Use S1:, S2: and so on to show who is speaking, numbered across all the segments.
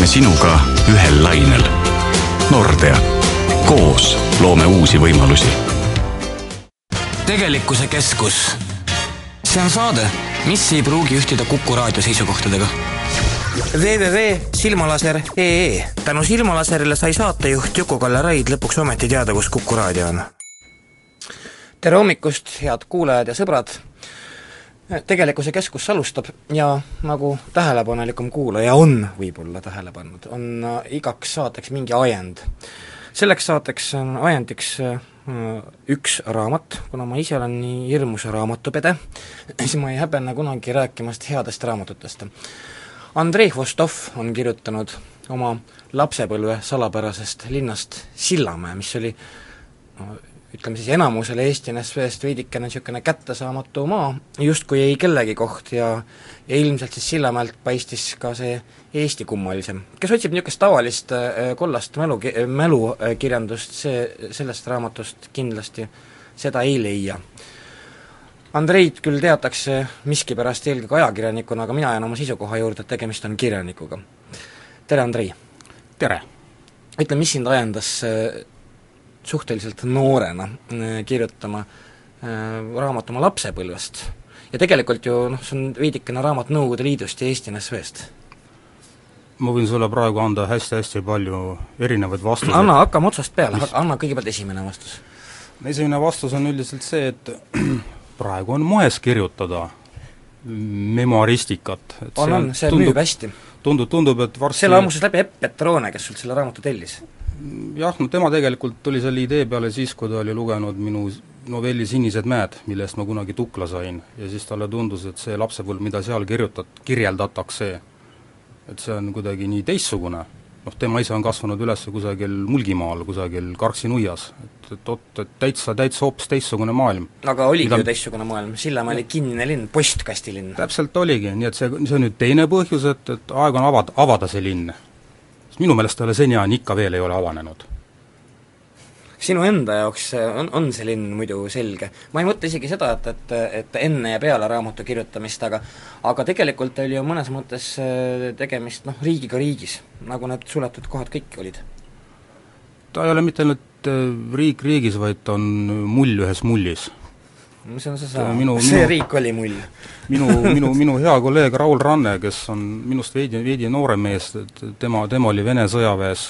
S1: oleme sinuga ühel lainel. Nordea, koos loome uusi võimalusi.
S2: tegelikkuse keskus. see on saade, mis ei pruugi ühtida Kuku raadio seisukohtadega www.silmalaser.ee tänu Silmalaserile sai saatejuht Juku-Kalle Raid lõpuks ometi teada, kus Kuku raadio on. tere hommikust, head kuulajad ja sõbrad! Tegelikkuse keskus alustab ja nagu tähelepanelikum kuulaja on võib-olla tähele pannud, on igaks saateks mingi ajend. selleks saateks on ajendiks üks raamat, kuna ma ise olen nii hirmus raamatupede, siis ma ei häbene kunagi rääkimast headest raamatutest. Andrei Vostov on kirjutanud oma lapsepõlve salapärasest linnast Sillamäe, mis oli ütleme siis enamusele Eesti NSV-st veidikene niisugune kättesaamatu maa, justkui ei kellegi koht ja ja ilmselt siis Sillamäelt paistis ka see Eesti kummalisem. kes otsib niisugust tavalist äh, kollast mälu, mälukirjandust, see, sellest raamatust kindlasti seda ei leia. Andreid küll teatakse miskipärast eelkõige ajakirjanikuna, aga mina jään oma seisukoha juurde, et tegemist on kirjanikuga. tere, Andrei!
S3: tere!
S2: ütle, mis sind ajendas äh, suhteliselt noorena äh, kirjutama äh, raamat oma lapsepõlvest. ja tegelikult ju noh, see on veidikene raamat Nõukogude Liidust ja Eesti NSV-st.
S3: ma võin sulle praegu anda hästi-hästi palju erinevaid vastuseid.
S2: anna, hakkame otsast peale, anna kõigepealt esimene vastus.
S3: esimene vastus on üldiselt see, et praegu on moes kirjutada memuaristikat.
S2: on, on, see tundub, müüb hästi.
S3: tundub, tundub, et varsti
S2: selle ammuses läbi Epp Petrone, kes sult selle raamatu tellis
S3: jah, no tema tegelikult tuli selle idee peale siis, kui ta oli lugenud minu novelli Sinised mäed, mille eest ma kunagi tukla sain. ja siis talle tundus, et see lapsepõlv, mida seal kirjutat-, kirjeldatakse, et see on kuidagi nii teistsugune, noh, tema ise on kasvanud üles kusagil Mulgimaal, kusagil Karksi-Nuias, et, et oot, et täitsa, täitsa hoopis teistsugune maailm.
S2: aga oligi mida... ju teistsugune maailm, Sillamäe oli kinnine linn, postkastilinn.
S3: täpselt oligi, nii et see, see on nüüd teine põhjus, et, et aeg on avada, avada see linn minu meelest talle seniajani ikka veel ei ole avanenud.
S2: sinu enda jaoks on, on see linn muidu selge? ma ei mõtle isegi seda, et, et, et enne ja peale raamatu kirjutamist, aga aga tegelikult oli ju mõnes mõttes äh, tegemist noh, riigiga riigis, nagu need suletud kohad kõik olid.
S3: ta ei ole mitte ainult äh, riik riigis, vaid ta on mull ühes mullis
S2: mis on seesama, see minu, riik oli mull?
S3: minu, minu, minu hea kolleeg Raul Ranne, kes on minust veidi, veidi noorem mees, tema, tema oli Vene sõjaväes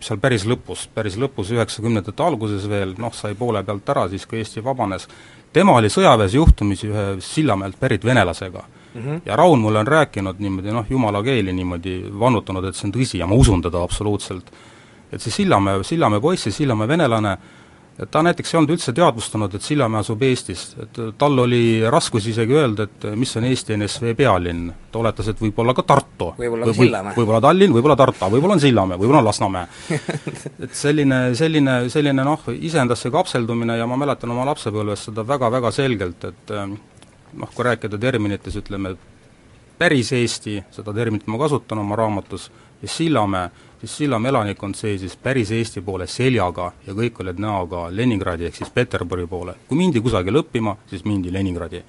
S3: seal päris lõpus, päris lõpus, üheksakümnendate alguses veel, noh, sai poole pealt ära siis, kui Eesti vabanes, tema oli sõjaväes juhtumisi ühe Sillamäelt pärit venelasega mm. -hmm. ja Raul mulle on rääkinud niimoodi noh, jumala keeli niimoodi vannutanud, et see on tõsi ja ma usun teda absoluutselt. et see Sillamäe, Sillamäe poiss, see Sillamäe venelane, et ta näiteks ei olnud üldse teadvustanud, et Sillamäe asub Eestis, et tal oli raskus isegi öelda, et mis on Eesti NSV pealinn. ta oletas, et võib-olla ka Tartu.
S2: võib-olla ka Sillamäe.
S3: võib-olla Tallinn, võib-olla Tartu, võib-olla on Sillamäe, võib-olla on Lasnamäe et selline, selline, selline noh, iseendasse kapseldumine ja ma mäletan oma lapsepõlvest seda väga-väga selgelt, et noh, kui rääkida terminites, ütleme, päris Eesti, seda terminit ma kasutan oma raamatus, ja Sillamäe, siis Sillamäe elanikkond seisis päris Eesti poole seljaga ja kõik olid näoga Leningradi ehk siis Peterburi poole. kui mindi kusagile õppima, siis mindi Leningradi.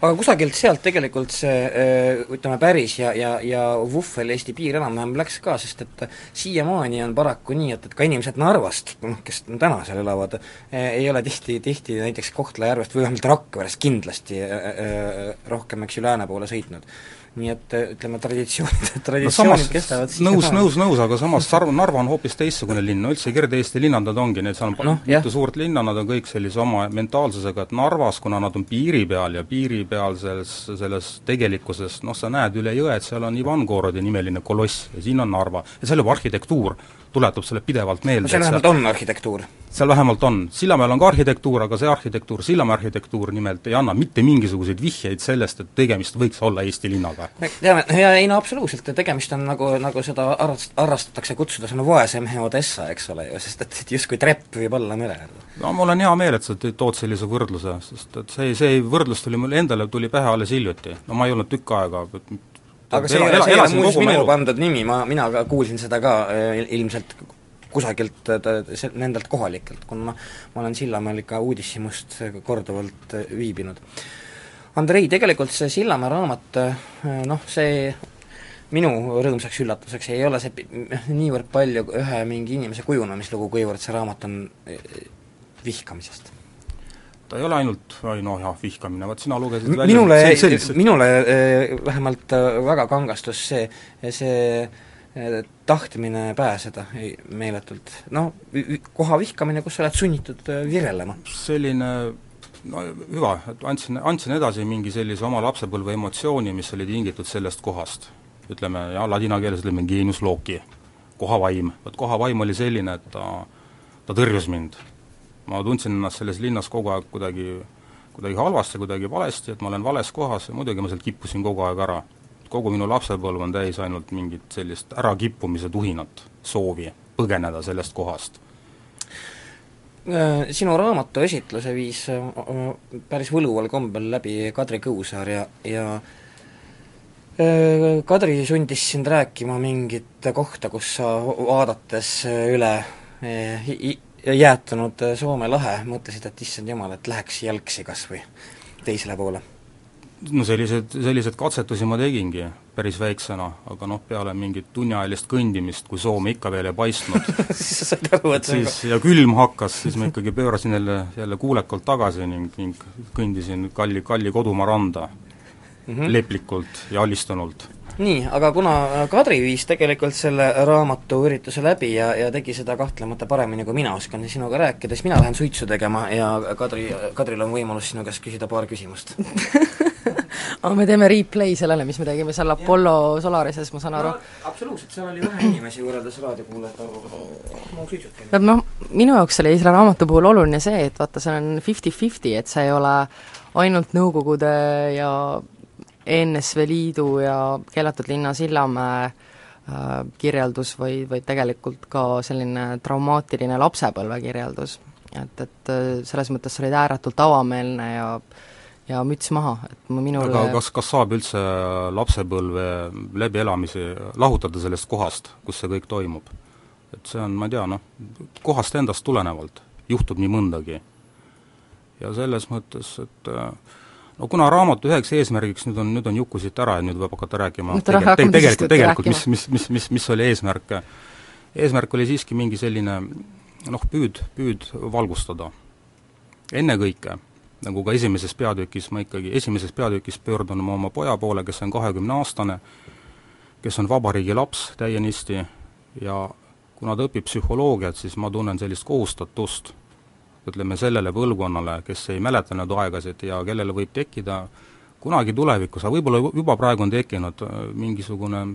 S2: aga kusagilt sealt tegelikult see äh, ütleme, päris ja, ja, ja vuhvel Eesti piir enam-vähem läks ka, sest et siiamaani on paraku nii, et, et ka inimesed Narvast, noh, kes täna seal elavad, äh, ei ole tihti, tihti näiteks Kohtla-Järvest või vähemalt Rakverest kindlasti äh, rohkem, eks ju, lääne poole sõitnud nii et ütleme, traditsioonid, traditsioonid no kestavad
S3: nõus, nõus, nõus, aga samas Sarv-, Narva on hoopis teistsugune linn, no üldse Kirde-Eesti linnad nad ongi, need seal on no, mitu suurt linna, nad on kõik sellise oma mentaalsusega, et Narvas, kuna nad on piiri peal ja piiri peal selles, selles tegelikkuses noh, sa näed üle jõe, et seal on Ivangorodi nimeline koloss ja siin on Narva. Ja seal juba arhitektuur tuletab sulle pidevalt meelde
S2: seal vähemalt on arhitektuur?
S3: seal vähemalt on, Sillamäel on ka arhitektuur, aga see arhitektuur, Sillamäe arhitektuur nimelt ei anna mitte mingisuguseid vihjeid sellest, et tegemist võiks olla Eesti linnaga.
S2: me teame, ja ei no absoluutselt, tegemist on nagu, nagu seda arvast-, arrastatakse kutsuda, see on vaese mehe Odessa, eks ole ju, sest et, justkui trepp võib olla mere
S3: no mul on hea meel, et sa tood sellise võrdluse, sest et see, see võrdlus tuli mulle endale, tuli pähe alles hiljuti. no ma ei olnud tükk aega
S2: aga see ei ole, see ei ole muuseas minu pandud nimi, ma, mina ka kuulsin seda ka äh, ilmselt kusagilt äh, nendelt kohalikelt, kuna ma, ma olen Sillamäel ikka uudishimust korduvalt äh, viibinud. Andrei, tegelikult see Sillamäe raamat, noh, see minu rõõmsaks üllatuseks ei ole see niivõrd palju ühe mingi inimese kujunemislugu, kuivõrd see raamat on vihkamisest.
S3: Ta ei ole ainult, ai noh jah, vihkamine, vot sina lugesid välja
S2: minule minule eh, vähemalt eh, väga kangastus see, see eh, tahtmine pääseda ei- meeletult. noh, koha vihkamine, kus sa oled sunnitud virelema.
S3: selline no hüva, et andsin, andsin edasi mingi sellise oma lapsepõlve emotsiooni, mis oli tingitud sellest kohast. ütleme, ja ladina keeles ütleme genius loci, koha vaim. vot koha vaim oli selline, et ta, ta tõrjus mind. Ma tundsin ennast selles linnas kogu aeg kuidagi, kuidagi halvasti, kuidagi valesti, et ma olen vales kohas ja muidugi ma sealt kippusin kogu aeg ära. kogu minu lapsepõlv on täis ainult mingit sellist ärakippumise tuhinat, soovi põgeneda sellest kohast
S2: Äh, sinu raamatu esitluse viis äh, äh, päris võluval kombel läbi Kadri Kõusaar ja, ja Kadri sundis sind rääkima mingit kohta, kus sa vaadates üle jäätunud Soome lahe, mõtlesid, et issand jumal, et läheks jalgsi kas või teisele poole.
S3: no sellised, selliseid katsetusi ma tegingi päris väiksena, aga noh, peale mingit tunniajalist kõndimist, kui Soome ikka veel ei paistnud,
S2: siis sa said aru, et
S3: siis ja külm hakkas, siis ma ikkagi pöörasin jälle, jälle kuulekalt tagasi ning, ning kõndisin kalli, kalli kodumaa randa mm -hmm. leplikult ja alistunult.
S2: Nii, aga kuna Kadri viis tegelikult selle raamatu ürituse läbi ja, ja tegi seda kahtlemata paremini, kui mina oskan sinuga rääkida, siis mina lähen suitsu tegema ja Kadri, Kadril on võimalus sinu käest küsida paar küsimust.
S4: aga me teeme replay sellele, mis me tegime seal Apollo Solarises, ma saan aru.
S2: absoluutselt, seal oli vähe inimesi võrreldes raadiokuulajate arvuga. ma suitsutan.
S4: no noh, minu jaoks oli selle raamatu puhul oluline see, et vaata, see on fifty-fifty, et see ei ole ainult Nõukogude ja ENSV Liidu ja Keelatud linna Sillamäe äh, kirjeldus, vaid, vaid tegelikult ka selline traumaatiline lapsepõlve kirjeldus. et, et äh, selles mõttes sa olid ääretult avameelne ja ja müts maha, et ma minule
S3: aga kas, kas saab üldse lapsepõlve läbielamisi lahutada sellest kohast, kus see kõik toimub? et see on, ma ei tea, noh, kohast endast tulenevalt juhtub nii mõndagi. ja selles mõttes, et äh, no kuna raamatu üheks eesmärgiks nüüd on, nüüd on Juku siit ära ja nüüd võib hakata rääkima
S4: Nüüd hakkame
S3: tegelikult,
S4: tõsist juttu
S3: tegelikult, mis, mis, mis, mis, mis oli eesmärk, eesmärk oli siiski mingi selline noh, püüd, püüd valgustada. ennekõike, nagu ka esimeses peatükis, ma ikkagi esimeses peatükis pöördun ma oma poja poole, kes on kahekümneaastane, kes on vabariigi laps täienisti ja kuna ta õpib psühholoogiat, siis ma tunnen sellist kohustatust, ütleme sellele põlvkonnale, kes ei mäleta neid aegasid ja kellele võib tekkida kunagi tulevikus, aga võib-olla juba praegu on tekkinud äh, mingisugune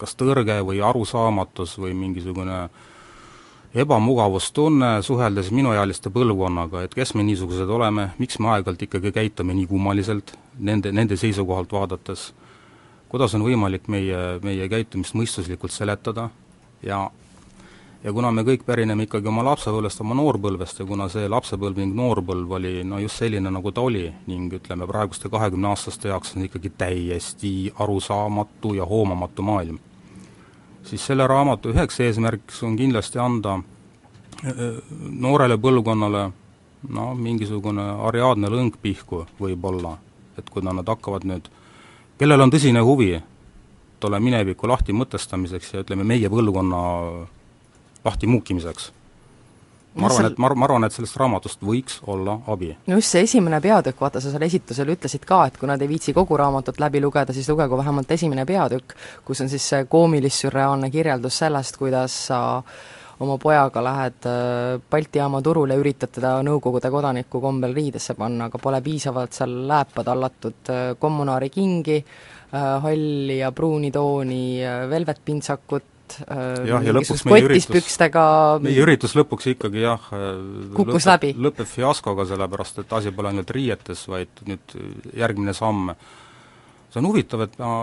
S3: kas tõrge või arusaamatus või mingisugune ebamugavustunne, suheldes minuealiste põlvkonnaga, et kes me niisugused oleme, miks me aeg-ajalt ikkagi käitume nii kummaliselt, nende, nende seisukohalt vaadates, kuidas on võimalik meie, meie käitumist mõistuslikult seletada ja ja kuna me kõik pärineme ikkagi oma lapsepõlvest, oma noorpõlvest ja kuna see lapsepõlv ning noorpõlv oli no just selline, nagu ta oli, ning ütleme, praeguste kahekümneaastaste jaoks on ikkagi täiesti arusaamatu ja hoomamatu maailm, siis selle raamatu üheks eesmärgiks on kindlasti anda noorele põlvkonnale no mingisugune Ariadne lõng pihku võib-olla, et kui nad hakkavad nüüd, kellel on tõsine huvi tolle mineviku lahti mõtestamiseks ja ütleme, meie põlvkonna lahti muukimiseks. ma arvan, et ma ma arvan, et sellest raamatust võiks olla abi.
S4: no just see esimene peatükk, vaata sa seal esitlusel ütlesid ka, et kui nad ei viitsi kogu raamatut läbi lugeda, siis lugegu vähemalt esimene peatükk, kus on siis see koomilis-sürreaalne kirjeldus sellest, kuidas sa oma pojaga lähed äh, Balti jaama turule üritad teda Nõukogude kodaniku kombel riidesse panna, aga pole piisavalt seal lääpa tallatud äh, kommunaari kingi, halli ja pruuni tooni, velvetpintsakut,
S3: jah, ja lõpuks meie üritus, meie üritus lõpuks ikkagi jah,
S4: Kukkus
S3: lõpeb,
S4: läbi.
S3: lõpeb fiaskoga, sellepärast et asi pole ainult riietes, vaid nüüd järgmine samm, see on huvitav, et ma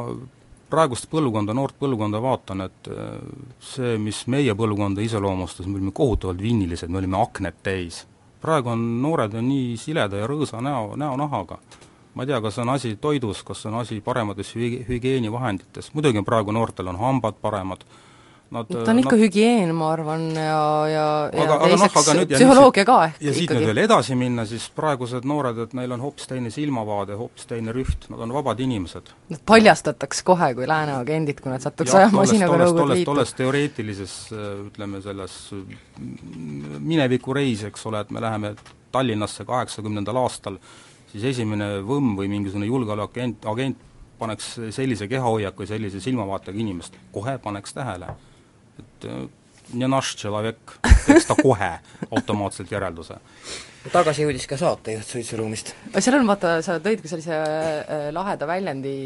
S3: praegust põlvkonda, noort põlvkonda vaatan, et äh, see, mis meie põlvkonda iseloomustas, me olime kohutavalt vinnilised, me olime akned täis. praegu on noored on nii sileda ja rõõsa näo, näonahaga. ma ei tea, kas on asi toidus, kas on asi paremates hügi-, hügieenivahendites, muidugi praegu noortel on hambad paremad, Nad,
S4: ta on ikka
S3: nad,
S4: hügieen, ma arvan, ja, ja, ja teiseks
S3: aga nüüd ja
S4: psühholoogia ka ehk
S3: ja siit nüüd veel edasi minna, siis praegused noored, et neil on hoopis teine silmavaade, hoopis teine rüht, nad on vabad inimesed.
S4: Nad paljastataks kohe kui lääne agendid, kui nad satuks
S3: Jah,
S4: ajama
S3: tolles-
S4: sinaga
S3: tolles-
S4: Nõukogude Liitu.
S3: tolles teoreetilises ütleme, selles mm, minevikureis, eks ole, et me läheme Tallinnasse kaheksakümnendal aastal, siis esimene võmm või mingisugune julgeolekuagent, agent paneks sellise kehahoiaku ja sellise silmavaatega inimest, kohe paneks tähele. Et äh, ne naš človek, teeks ta kohe automaatselt järelduse.
S2: tagasi jõudis ka saatejuht suitsuruumist.
S4: seal on, vaata, sa tõid ka sellise äh, laheda väljendi,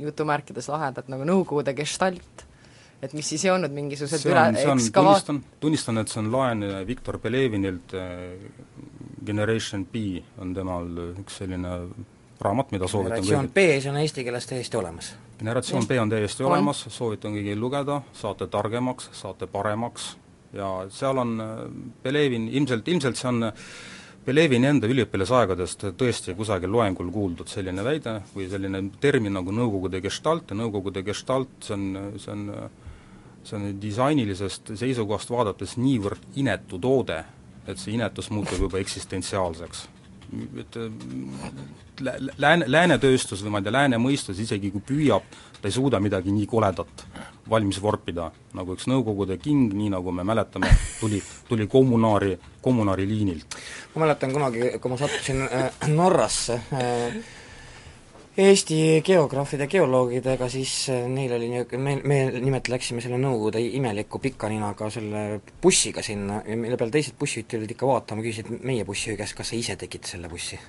S4: jutumärkides lahedad, nagu Nõukogude gestalt, et mis siis ei olnud mingisugused üle ekskavaat-,
S3: tunnistan, tunnistan, et see on laen Viktor Pelevinilt, Generation B on temal üks selline raamat, mida soovitan
S2: generatsioon B, see on eesti keeles täiesti olemas.
S3: Generatsioon B on täiesti olemas, soovitan kõigil lugeda, saate targemaks, saate paremaks. Ja seal on äh, Pelevin, ilmselt, ilmselt see on äh, Pelevini enda üliõpilasaegadest tõesti kusagil loengul kuuldud selline väide või selline termin nagu Nõukogude gestalt. Ja Nõukogude gestalt, see on, see on see on disainilisest seisukohast vaadates niivõrd inetu toode, et see inetus muutub juba eksistentsiaalseks. Et lä-, lääne, lääne tööstus või ma ei tea, lääne mõistus isegi kui püüab, ta ei suuda midagi nii koledat valmis vorpida, nagu üks Nõukogude king, nii nagu me mäletame, tuli, tuli kommunaari, kommunaari liinilt.
S2: ma mäletan kunagi, kui ma sattusin äh, Norrasse äh, Eesti geograafide, geoloogidega, siis äh, neil oli niisugune, me, me nimelt läksime selle Nõukogude imeliku pika ninaga selle bussiga sinna mille peale teised bussijuhid tulid ikka vaatama, küsisid meie bussijuhi käest, kas sa ise tegid selle bussi.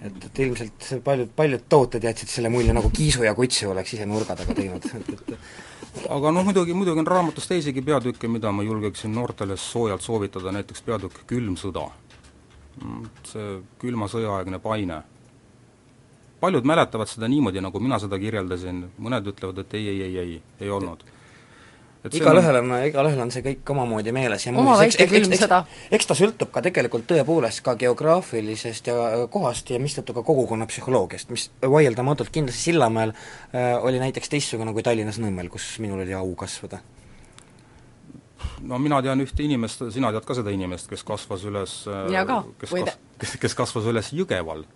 S2: et, et ilmselt paljud, paljud tooted jätsid selle mulje, nagu Kiisu ja Kutsu oleks ise nurga taga teinud, et, et
S3: aga noh, muidugi, muidugi on raamatus teisigi peatükke, mida ma julgeksin noortele soojalt soovitada, näiteks peatükk Külm sõda. Mm, See külma sõjaaegne paine. Paljud mäletavad seda niimoodi, nagu mina seda kirjeldasin, mõned ütlevad, et ei, ei, ei, ei, ei olnud.
S2: Igalühel on, igalühel on see kõik omamoodi meeles ja
S4: Oma
S2: muuseas,
S4: väike külm sõda.
S2: eks ta sõltub ka tegelikult tõepoolest ka geograafilisest ja kohast ja mistõttu ka kogukonna psühholoogiast, mis vaieldamatult kindlasti Sillamäel äh, oli näiteks teistsugune kui Tallinnas Nõmmel, kus minul oli au kasvada.
S3: No mina tean ühte inimest, sina tead ka seda inimest, kes kasvas üles
S4: Mina ka,
S3: kes kas-, kes, kes kasvas üles Jõgeval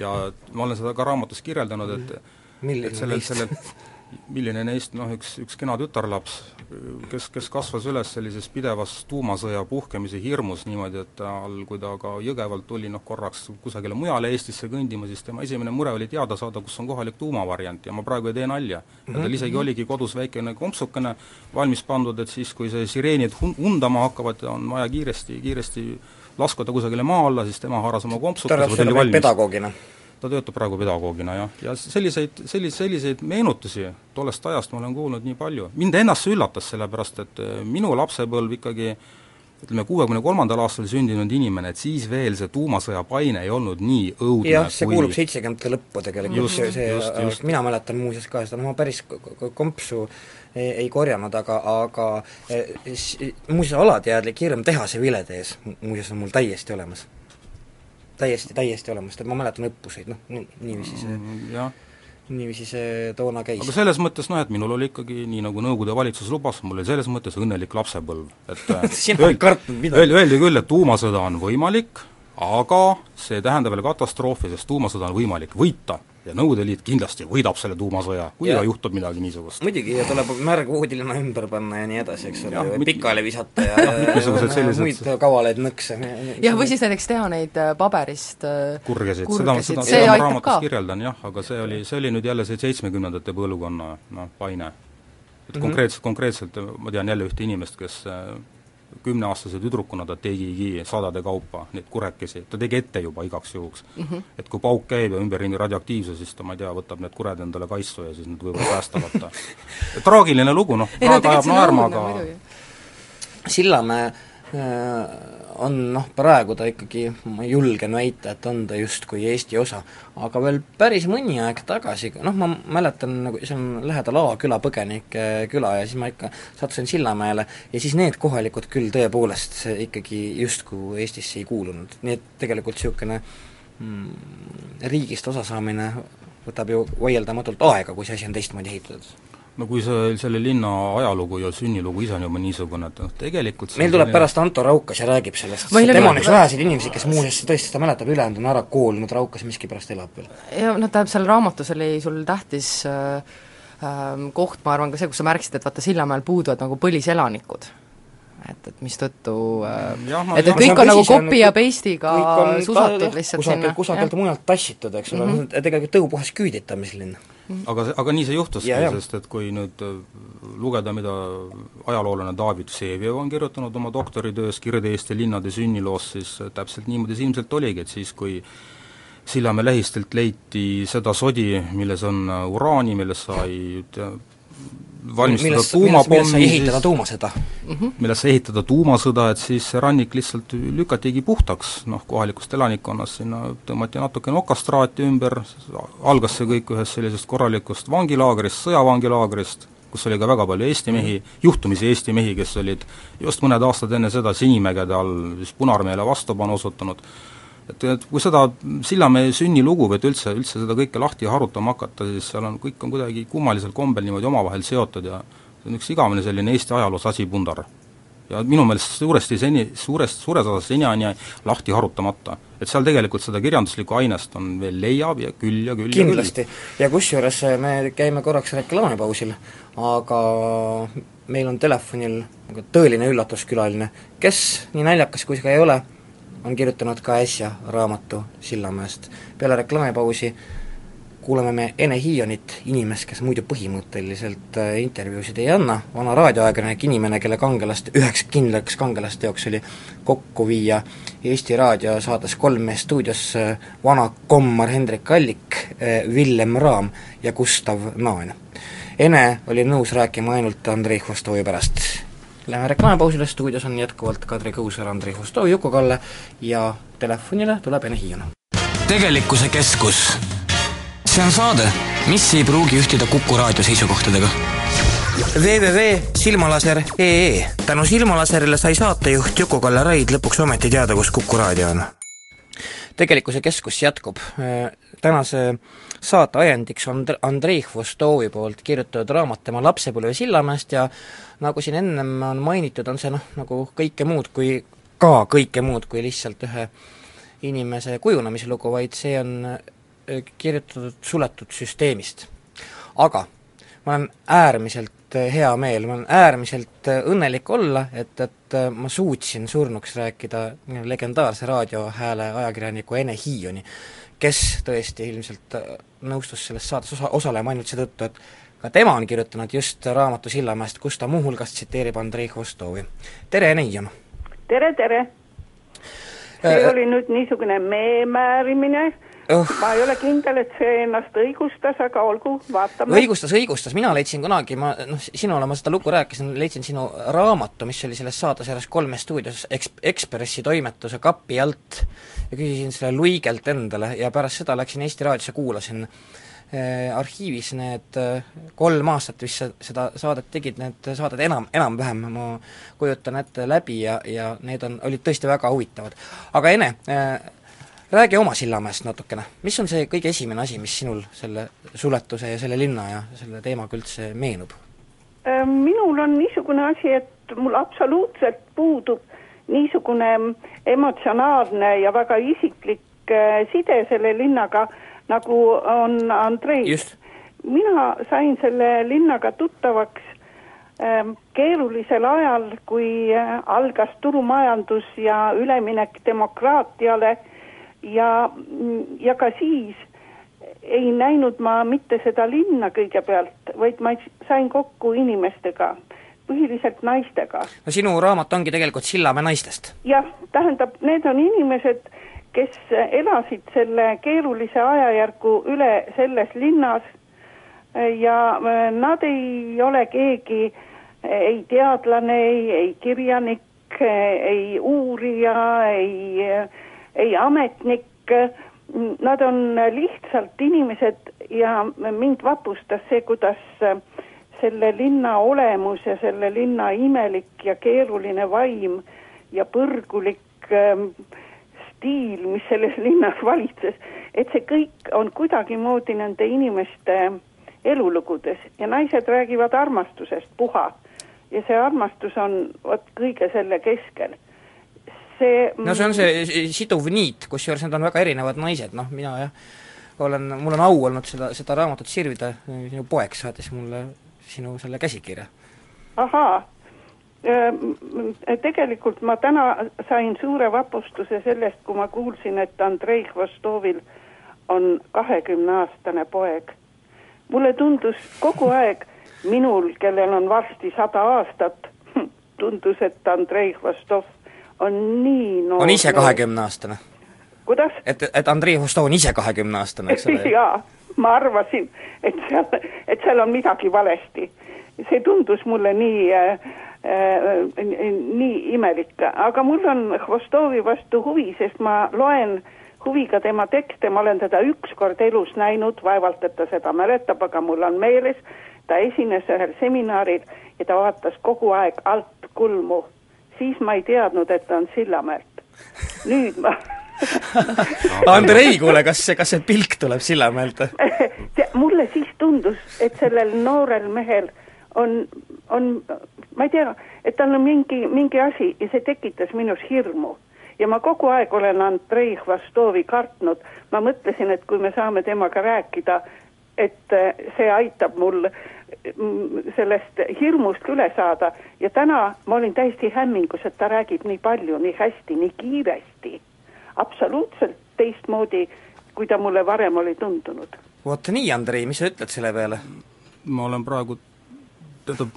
S3: ja ma olen seda ka raamatus kirjeldanud, et
S2: milline neist?
S3: milline neist, noh üks, üks kena tütarlaps, kes, kes kasvas üles sellises pidevas tuumasõja puhkemise hirmus niimoodi, et tal, kui ta ka Jõgevalt tuli noh, korraks kusagile mujale Eestisse kõndima, siis tema esimene mure oli teada saada, kus on kohalik tuumavariant ja ma praegu ei tee nalja. ja tal isegi oligi kodus väikene kompsukene valmis pandud, et siis, kui see sireenid hun-, undama hakkavad ja on vaja kiiresti, kiiresti laskuda kusagile maa alla, siis tema haaras oma ta oli valmis
S2: pedagoogina.
S3: Ta töötab praegu pedagoogina, jah, ja selliseid, sellis-, selliseid meenutusi tollest ajast ma olen kuulnud nii palju. mind ennast see üllatas, sellepärast et eh, minu lapsepõlv ikkagi ütleme, kuuekümne kolmandal aastal sündinud inimene, et siis veel see tuumasõja paine ei olnud nii õudne
S2: jah, see
S3: kui
S2: kuulub seitsekümnendate lõppu tegelikult, see, see mina mäletan muuseas ka seda, no ma päris kompsu ei, ei korjanud, aga, aga eh, muuseas alateadlik hirm tehase vilede ees mu- muuseas on mul täiesti olemas. Täiesti, täiesti olemas, ma mäletan õppuseid, noh, nii, niiviisi see,
S3: jah,
S2: niiviisi see toona käis.
S3: aga selles mõttes noh, et minul oli ikkagi, nii nagu Nõukogude valitsus lubas, mul oli selles mõttes õnnelik lapsepõlv, et äh,
S2: sina ei kartnud midagi.
S3: Öeldi, öeldi küll, et tuumasõda on võimalik, aga see tähendab veel katastroofi, sest tuumasõda on võimalik võita ja Nõukogude Liit kindlasti võidab selle tuumasõja, kui
S2: Ja.
S3: ka juhtub midagi niisugust.
S2: muidugi, ja tuleb märg voodilina ümber panna ja nii edasi, eks ole,
S3: mit-
S2: pikali visata ja, ja
S3: sellised-
S2: muid kavalaid nõkse.
S4: jah, või siis näiteks teha neid äh, paberist äh,
S3: kurgesid, seda, seda, seda ma raamatus
S4: ka.
S3: kirjeldan jah, aga see oli, see oli nüüd jälle see seitsmekümnendate põlvkonna noh, paine. et
S2: Mhm.
S3: konkreetselt, konkreetselt ma tean jälle ühte inimest, kes äh, kümneaastase tüdrukuna ta tegigi sadade kaupa neid kurekesi, ta tegi ette juba igaks juhuks mm. -hmm. et kui pauk käib ja ümberringi radioaktiivsus, siis ta, ma ei tea, võtab need kured endale kaisu ja siis nad võivad päästavad ta. traagiline lugu, noh, praegu ajab naerma, aga.
S2: Sillamäe äh, on noh, praegu ta ikkagi, ma julgen väita, et on ta justkui Eesti osa. aga veel päris mõni aeg tagasi, noh ma mäletan nagu, see on lähedal Aaküla põgenike küla ja siis ma ikka sattusin Sillamäele ja siis need kohalikud küll tõepoolest ikkagi justkui Eestisse ei kuulunud, nii et tegelikult niisugune mm, riigist osasaamine võtab ju vaieldamatult aega, kui see asi on teistmoodi ehitatud.
S3: No kui see, selle linna ajalugu ja sünnilugu ise on juba niisugune, et noh, tegelikult
S2: meil tuleb pärast Anto Raukas ja räägib sellest, tema on üks väheseid inimesi, kes muuseas tõesti seda mäletab, ülejäänud on ära koolinud, Raukas miskipärast elab veel.
S4: ja noh, tähendab, seal raamatus oli sul tähtis äh, äh, koht, ma arvan, ka see, kus sa märkisid, et vaata, Sillamäel puuduvad nagu põliselanikud et, et mistõttu äh, et, et kõik on nagu copy ja paste'iga susatud lihtsalt
S2: kusagil, sinna. kusagilt mujalt tassitud, eks ole mm -hmm., tegelikult tõupuhas küüditamislinn
S3: mm. -hmm. Aga, aga nii see juhtuski, sest et kui nüüd äh, lugeda, mida ajaloolane David Vseviov on kirjutanud oma doktoritöös Kirde-Eesti linnade sünniloos, siis äh, täpselt niimoodi see ilmselt oligi, et siis, kui Sillamäe lähistelt leiti seda sodi, milles on uraani, millest sai valmistada millest, tuumapommi
S2: ehitada tuumasõda
S3: mm. -hmm. millest sai ehitada tuumasõda, et siis see rannik lihtsalt lükatigi puhtaks, noh, kohalikust elanikkonnast, sinna tõmmati natukene okastraati ümber, algas see kõik ühest sellisest korralikust vangilaagrist, sõjavangilaagrist, kus oli ka väga palju Eesti mehi, juhtumisi Eesti mehi, kes olid just mõned aastad enne seda Sinimägede all siis Punaarmeele vastupanu osutanud, et, et kui seda Sillamäe sünnilugu või et üldse, üldse seda kõike lahti harutama hakata, siis seal on, kõik on kuidagi kummalisel kombel niimoodi omavahel seotud ja see on üks igavene selline Eesti ajaloos asipundar. ja minu meelest suuresti seni, suurest, suures osas seniajani lahti harutamata. et seal tegelikult seda kirjanduslikku ainest on veel leiab ja küll ja küll
S2: kindlasti, ja, kusjuures eh, me käime korraks reklaamipausil, aga meil on telefonil tõeline üllatuskülaline, kes, nii naljakas kui see ka ei ole, on kirjutanud ka äsja raamatu Sillamäest. peale reklaamipausi kuulame me Ene Hiionit, inimest, kes muidu põhimõtteliselt äh, intervjuusid ei anna, vana raadioajakirjanik, inimene, kelle kangelast, üheks kindlaks kangelasteoks oli kokku viia Eesti Raadio saates Kolm meest stuudios äh, vana kommar Hendrik Allik, äh, Villem Raam ja Gustav Naan. Ene oli nõus rääkima ainult Andrei Hvostovi pärast Läheme reklaamipausile, stuudios on jätkuvalt Kadri Kõusaar, Andrei Hustov, Juku-Kalle ja telefonile tuleb Ene Hiion.
S5: tegelikkuse keskus. see on saade, mis ei pruugi ühtida Kuku raadio seisukohtadega
S2: www.silmalaser.ee tänu Silmalaserile sai saatejuht Juku-Kalle Raid lõpuks ometi teada, kus Kuku raadio on. tegelikkuse keskus jätkub. tänase saate ajendiks on Andrei Hvostovi poolt kirjutatud raamat tema lapsepõlve Sillamäest ja nagu siin ennem on mainitud, on see noh, nagu kõike muud kui, ka kõike muud kui lihtsalt ühe inimese kujunemise lugu, vaid see on äh, kirjutatud suletud süsteemist. aga ma olen äärmiselt äh, hea meel, ma olen äärmiselt äh, õnnelik olla, et, et ma suutsin surnuks rääkida legendaarse raadiohääle ajakirjaniku Ene Hiioni, kes tõesti ilmselt nõustus selles saates osa, osalema ainult seetõttu, et ka tema on kirjutanud just raamatu Sillamäest, kus ta muuhulgas tsiteerib Andrei Hvostovi. tere, Neion!
S6: tere, tere! see äh, oli nüüd niisugune meemäärimine uh., ma ei ole kindel, et see ennast õigustas, aga olgu, vaatame.
S2: õigustas, õigustas, mina leidsin kunagi, ma noh, sinule ma seda lugu rääkisin, leidsin sinu raamatu, mis oli selles saates järjest kolme stuudios eks-, Ekspressi toimetuse kapi alt ja küsisin selle luigelt endale ja pärast seda läksin Eesti Raadiosse, kuulasin Äh, arhiivis need äh, kolm aastat vist seda saadet tegid, need saated enam, enam-vähem ma kujutan ette läbi ja, ja need on, olid tõesti väga huvitavad. aga Ene äh,, räägi oma Sillamäest natukene, mis on see kõige esimene asi, mis sinul selle suletuse ja selle linna ja selle teemaga üldse meenub?
S6: Äh, minul on niisugune asi, et mul absoluutselt puudub niisugune emotsionaalne ja väga isiklik side selle linnaga nagu on Andrei. mina sain selle linnaga tuttavaks ähm, keerulisel ajal, kui äh, algas turumajandus ja üleminek demokraatiale ja, ja ka siis ei näinud ma mitte seda linna kõigepealt, vaid ma sain kokku inimestega, põhiliselt naistega.
S2: no sinu raamat ongi tegelikult Sillamäe naistest?
S6: jah, tähendab, need on inimesed, kes elasid selle keerulise ajajärgu üle selles linnas ja äh, nad ei ole keegi ei teadlane, ei, ei kirjanik, ei uurija, ei, ei ametnik, nad on lihtsalt inimesed ja mind vapustas see, kuidas selle linna olemus ja selle linna imelik ja keeruline vaim ja põrgulik äh, stiil, mis selles linnas valitses, et see kõik on kuidagimoodi nende inimeste elulugudes ja naised räägivad armastusest, puha. ja see armastus on vot kõige selle keskel.
S2: See no see on see siduv niit, kusjuures need on väga erinevad naised, noh mina jah, olen, mul on au olnud seda, seda raamatut sirvida, sinu poeg saatis mulle sinu selle käsikirja.
S6: ahaa, tegelikult ma täna sain suure vapustuse sellest, kui ma kuulsin, et Andrei Hvostovil on kahekümneaastane poeg. mulle tundus kogu aeg minul, kellel on varsti sada aastat, tundus, et Andrei Hvostov on nii noor.
S2: on ise kahekümneaastane?
S6: kuidas?
S2: et, et Andrei Hvostov on ise kahekümneaastane, eks ole?
S6: jaa, ma arvasin, et seal, et seal on midagi valesti. see tundus mulle nii äh, äh, nii imelik, aga mul on Hvostovi vastu huvi, sest ma loen huviga tema tekste, ma olen teda ükskord elus näinud, vaevalt et ta seda mäletab, aga mul on meeles, ta esines ühel seminaril ja ta vaatas kogu aeg alt kulmu. Siis ma ei teadnud, et ta on Sillamäelt. nüüd ma
S2: Andrei, kuule, kas see, kas see pilk tuleb Sillamäelt?
S6: mulle siis tundus, et sellel noorel mehel on, on, ma ei tea, et tal on mingi, mingi asi ja see tekitas minus hirmu. ja ma kogu aeg olen Andrei Hvastovi kartnud, ma mõtlesin, et kui me saame temaga rääkida, et äh, see aitab mul mm, sellest hirmust üle saada ja täna ma olin täiesti hämmingus, et ta räägib nii palju, nii hästi, nii kiiresti. absoluutselt teistmoodi, kui ta mulle varem oli tundunud.
S2: vot nii, Andrei, mis sa ütled selle peale?
S3: ma olen praegu tähendab,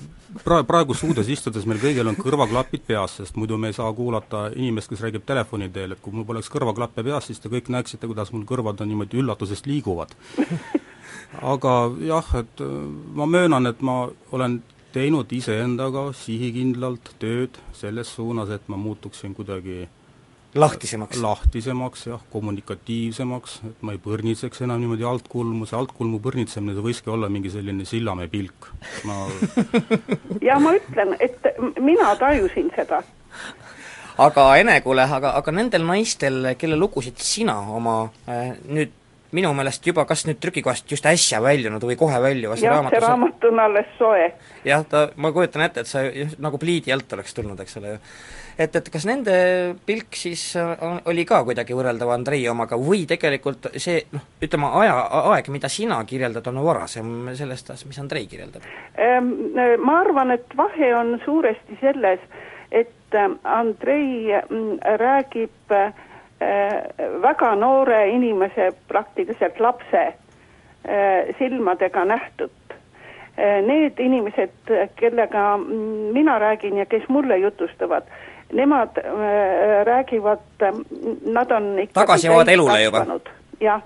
S3: pra-, praegu stuudios istudes meil kõigil on kõrvaklapid peas, sest muidu me ei saa kuulata inimest, kes räägib telefoni teel, et kui mul poleks kõrvaklappe peas, siis te kõik näeksite, kuidas mul kõrvad on niimoodi üllatusest liiguvad. aga jah, et äh, ma möönan, et ma olen teinud iseendaga sihikindlalt tööd selles suunas, et ma muutuksin kuidagi
S2: lahtisemaks?
S3: lahtisemaks jah, kommunikatiivsemaks, et ma ei põrnitseks enam niimoodi altkulmu, see altkulmu põrnitsemine, see võiski olla mingi selline Sillamäe pilk, ma
S6: ja ma ütlen, et mina tajusin seda.
S2: aga Ene, kuule, aga, aga nendel naistel, kelle lugusid sina oma äh, nüüd minu meelest juba kas nüüd trükikohast just äsja väljunud või kohe väljuvas
S6: jah, see raamat on alles soe.
S2: jah, ta, ma kujutan ette, et sa nagu pliidi alt oleks tulnud, eks ole ju et, et kas nende pilk siis on, oli ka kuidagi võrreldav Andrei omaga või tegelikult see noh, ütleme aja, aeg, mida sina kirjeldad, on varasem sellest, mis Andrei kirjeldab?
S6: Ehm, ma arvan, et vahe on suuresti selles, et ähm, Andrei mm, räägib äh, väga noore inimese, praktiliselt lapse äh, silmadega nähtut äh, need inimesed, kellega mina räägin ja kes mulle jutustavad, nemad äh, räägivad, äh, nad on ikka
S2: tagasi jõuavad elule juba.
S6: jah,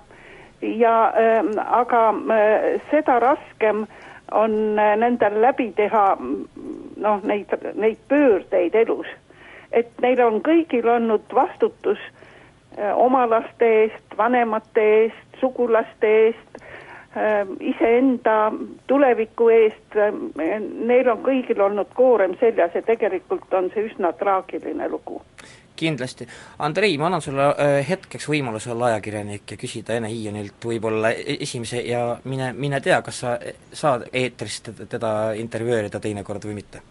S6: ja äh, aga äh, seda raskem on äh, nendel läbi teha noh, neid, neid pöördeid elus. et neil on kõigil olnud vastutus äh, oma laste eest, vanemate eest, sugulaste eest Ähm, iseenda tuleviku eest, ähm, neil on kõigil olnud koorem seljas ja tegelikult on see üsna traagiline lugu.
S2: kindlasti. Andrei, ma annan sulle äh, hetkeks võimaluse olla ajakirjanik ja küsida Ene Hiionilt võib-olla e-, esimese ja mine, mine tea, kas sa saad eetrist teda intervjueerida teinekord või mitte?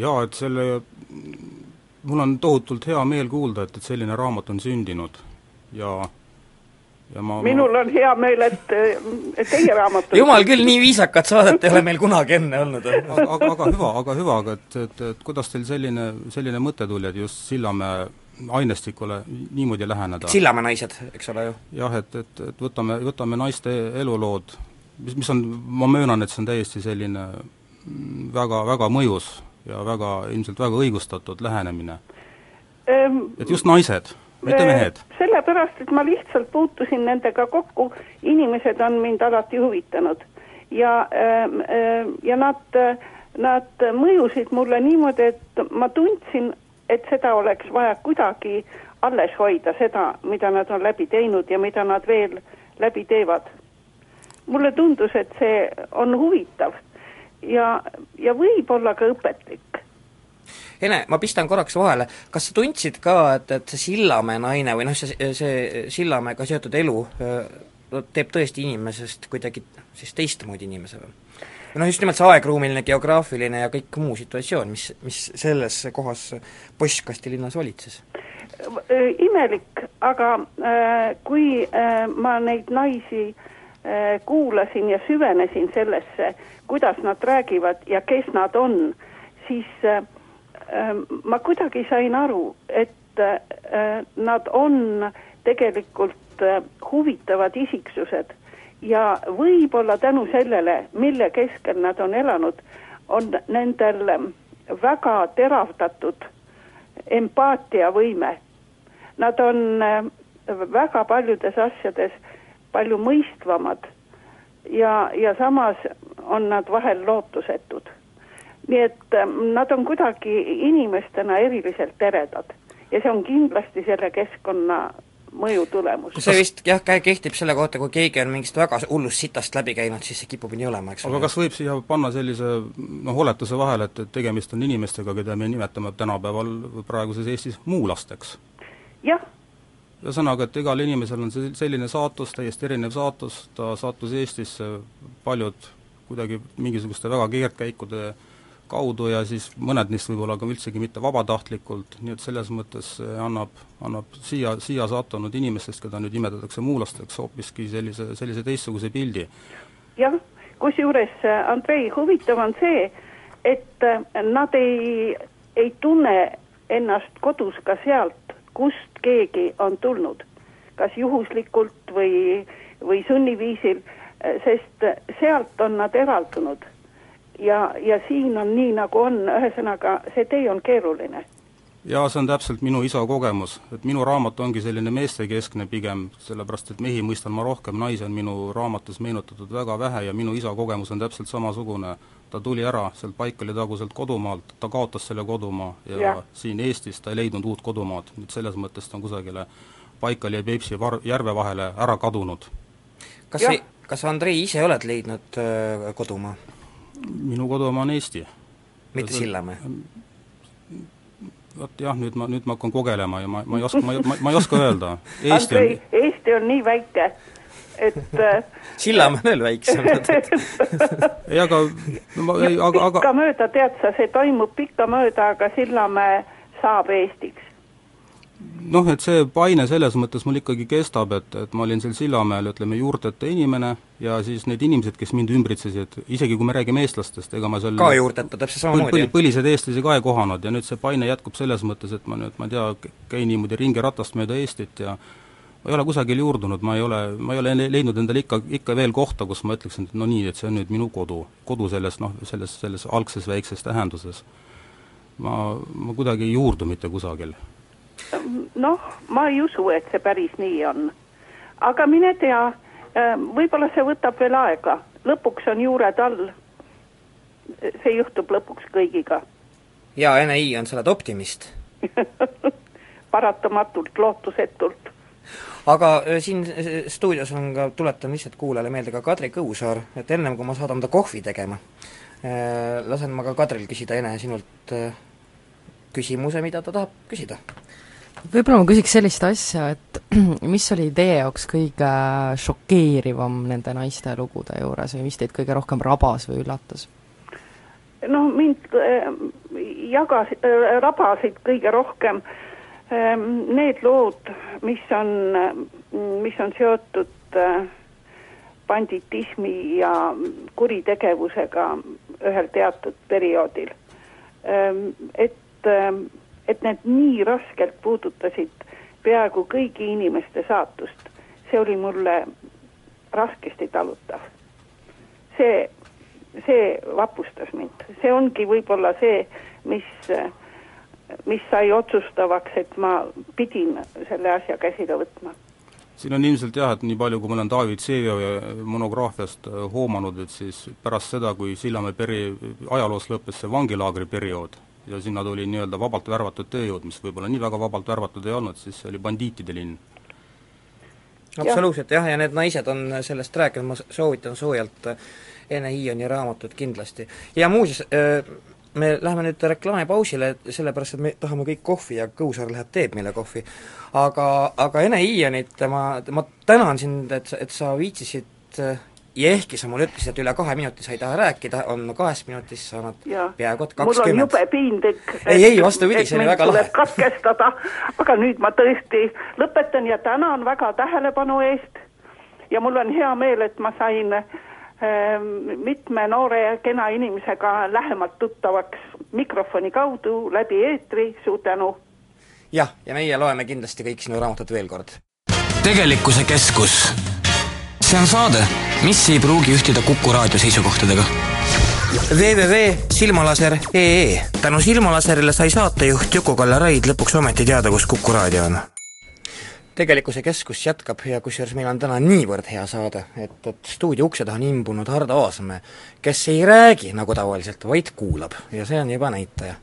S3: jaa, et selle, mul on tohutult hea meel kuulda, et, et selline raamat on sündinud ja
S6: ja ma minul on hea meel, et, et teie raamat
S2: jumal küll, nii viisakat saadet ei ole meil kunagi enne olnud.
S3: aga, aga, hüva, aga hüva, aga et, et, et kuidas teil selline, selline mõte tuli, et just Sillamäe ainestikule niimoodi läheneda?
S2: Sillamäe naised, eks ole ju?
S3: jah, et, et, et võtame, võtame naiste elulood, mis, mis on, ma möönan, et see on täiesti selline väga, väga mõjus ja väga, ilmselt väga õigustatud lähenemine et just naised mitte mehed?
S6: sellepärast, et ma lihtsalt puutusin nendega kokku, inimesed on mind alati huvitanud ja, ähm, äh, ja nad, nad mõjusid mulle niimoodi, et ma tundsin, et seda oleks vaja kuidagi alles hoida, seda, mida nad on läbi teinud ja mida nad veel läbi teevad. mulle tundus, et see on huvitav ja, ja võib-olla ka õpetlik
S2: Ene, ma pistan korraks vahele, kas sa tundsid ka, et, et see Sillamäe naine või noh, see, see Sillamäega seotud elu teeb tõesti inimesest kuidagi siis teistmoodi inimese või? noh, just nimelt see aegruumiline, geograafiline ja kõik muu situatsioon, mis, mis selles kohas postkasti linnas valitses?
S6: imelik, aga äh, kui äh, ma neid naisi äh, kuulasin ja süvenesin sellesse, kuidas nad räägivad ja kes nad on, siis äh, ma kuidagi sain aru, et äh, nad on tegelikult äh, huvitavad isiksused ja võib-olla tänu sellele, mille keskel nad on elanud, on nendel väga teravdatud empaatiavõime. Nad on äh, väga paljudes asjades palju mõistvamad ja, ja samas on nad vahel lootusetud. Nii et äh, nad on kuidagi inimestena eriliselt eredad ja see on kindlasti selle keskkonna mõju tulemus.
S2: see vist jah, kehtib selle kohta, kui keegi on mingist väga hullust sitast läbi käinud, siis see kipub nii olema, eks
S3: aga kas võib siia panna sellise noh, oletuse vahele, et, et tegemist on inimestega, keda me nimetame tänapäeval praeguses Eestis muulasteks?
S6: jah.
S3: ühesõnaga, et igal inimesel on see selline saatus, täiesti erinev saatus, ta sattus Eestisse paljud kuidagi mingisuguste väga keerdkäikude kaudu ja siis mõned neist võib-olla ka üldsegi mitte vabatahtlikult, nii et selles mõttes annab, annab siia, siia sattunud inimestest, keda nüüd nimetatakse muulasteks, hoopiski sellise, sellise teistsuguse pildi.
S6: jah, kusjuures äh, Andrei, huvitav on see, et äh, nad ei, ei tunne ennast kodus ka sealt, kust keegi on tulnud, kas juhuslikult või, või sunniviisil, sest sealt on nad eraldunud ja, ja siin on nii, nagu on, ühesõnaga see tee on keeruline.
S3: jaa, see on täpselt minu isa kogemus, et minu raamat ongi selline meestekeskne pigem, sellepärast et mehi mõistan ma rohkem, naisi on minu raamatus meenutatud väga vähe ja minu isa kogemus on täpselt samasugune. ta tuli ära sealt Paikali taguselt kodumaalt, ta kaotas selle kodumaa ja, ja. siin Eestis ta ei leidnud uut kodumaad, nüüd selles mõttes ta on kusagile Paikali ja Peipsi var-, järve vahele ära kadunud.
S2: kas, kas Andrei ise oled leidnud öö, kodumaa?
S3: Minu kodumaa on Eesti.
S2: mitte Sillamäe?
S3: vot jah, nüüd ma, nüüd ma hakkan kogelema ja ma, ma ei oska, ma, ma, ma ei oska öelda. Eesti
S6: on Eesti on nii väike, et äh,
S2: Sillamäe veel väiksem
S3: ei, aga no ma ei, aga, aga
S6: pikkamööda, tead sa, see toimub pikkamööda, aga Sillamäe saab Eestiks
S3: noh, et see paine selles mõttes mul ikkagi kestab, et, et ma olin seal Sillamäel, ütleme, juurteta inimene ja siis need inimesed, kes mind ümbritsesid, isegi kui me räägime eestlastest, ega ma seal
S2: ka juurteta, täpselt samamoodi
S3: põl,? põlised eestlasi ka ei kohanud ja nüüd see paine jätkub selles mõttes, et ma nüüd, ma ei tea, käin niimoodi ringi ratast mööda Eestit ja ma ei ole kusagil juurdunud, ma ei ole, ma ei ole leidnud endale ikka, ikka veel kohta, kus ma ütleksin, et no nii, et see on nüüd minu kodu. kodu selles noh, selles, selles algses väikses tähenduses. ma, ma kuidagi ei juurdu mitte kusagil
S6: noh, ma ei usu, et see päris nii on. aga mine tea, ähm, võib-olla see võtab veel aega, lõpuks on juured all. see juhtub lõpuks kõigiga.
S2: jaa, Ene-I on, sa oled optimist
S6: paratamatult, lootusetult.
S2: aga äh, siin äh, stuudios on ka, tuletan lihtsalt kuulajale meelde ka Kadri Kõusaar, et ennem kui ma saadan ta kohvi tegema, äh, lasen ma ka Kadril küsida, Ene, sinult küsimuse, mida ta tahab küsida
S4: võib-olla ma küsiks sellist asja, et mis oli teie jaoks kõige šokeerivam nende naiste lugude juures või mis teid kõige rohkem rabas või üllatas?
S6: noh, mind äh, jagas äh,, rabasid kõige rohkem äh, need lood, mis on mis on seotud äh, banditismi ja kuritegevusega ühel teatud perioodil äh,. et äh, et need nii raskelt puudutasid peaaegu kõigi inimeste saatust, see oli mulle raskesti talutav. see, see vapustas mind, see ongi võib-olla see, mis, mis sai otsustavaks, et ma pidin selle asja käsile võtma.
S3: Siin on ilmselt jah, et nii palju, kui ma olen David Vsevioi monograafiast hoomanud, et siis pärast seda, kui Sillamäe peri, ajaloos lõppes see vangilaagri periood, ja sinna tuli nii-öelda vabalt värvatud tööjõud, mis võib-olla nii väga vabalt värvatud ei olnud, siis see oli bandiitide linn.
S2: absoluutselt jah, ja need naised on sellest rääkinud, ma soovitan soojalt Ene Hiioni raamatut kindlasti. ja muuseas, me läheme nüüd reklaamipausile, sellepärast et me tahame kõik kohvi ja Kõusaar läheb teeb meile kohvi. aga, aga Ene Iianit ma, ma tänan sind, et, et sa viitsisid ja ehkki sa mulle ütlesid, et üle kahe minuti sa ei taha rääkida, on kahest minutist saanud ja. peaaegu et kakskümmend.
S6: mul on jube piinlik,
S2: ei, ei vastupidi, see oli väga lahe.
S6: katkestada, aga nüüd ma tõesti lõpetan ja tänan väga tähelepanu eest ja mul on hea meel, et ma sain äh, mitme noore ja kena inimesega lähemalt tuttavaks mikrofoni kaudu läbi eetri, suur tänu!
S2: jah, ja meie loeme kindlasti kõik sinu raamatut veel kord.
S5: tegelikkuse keskus see on saade, mis ei pruugi ühtida Kuku raadio seisukohtadega.
S2: Www.silmalaser.ee tänu Silmalaserile sai saatejuht Juku-Kalle Raid lõpuks ometi teada, kus Kuku raadio on. tegelikkuse keskus jätkab ja kusjuures meil on täna niivõrd hea saade, et, et stuudio ukse taha on imbunud Hardo Aasmäe, kes ei räägi nagu tavaliselt, vaid kuulab. Ja see on juba näitaja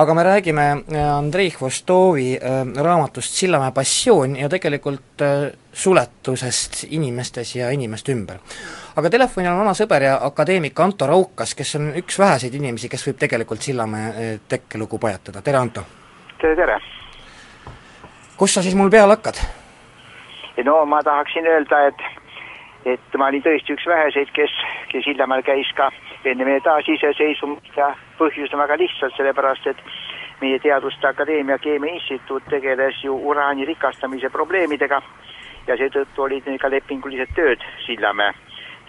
S2: aga me räägime äh, Andrei Hvostovi äh, raamatust Sillamäe passioon ja tegelikult äh, suletusest inimestes ja inimeste ümber. aga telefonil on vana sõber ja akadeemik Anto Raukas, kes on üks väheseid inimesi, kes võib tegelikult Sillamäe tekkelugu pajatada, tere Anto!
S7: tere, tere!
S2: kus sa siis mul peal hakkad?
S7: no ma tahaksin öelda, et et ma olin tõesti üks väheseid, kes, kes Sillamäel käis ka enne meie taasiseseisvumist ja põhjus on väga lihtsalt, sellepärast et meie Teaduste Akadeemia Keemia Instituut tegeles ju uraani rikastamise probleemidega ja seetõttu olid neil ka lepingulised tööd Sillamäe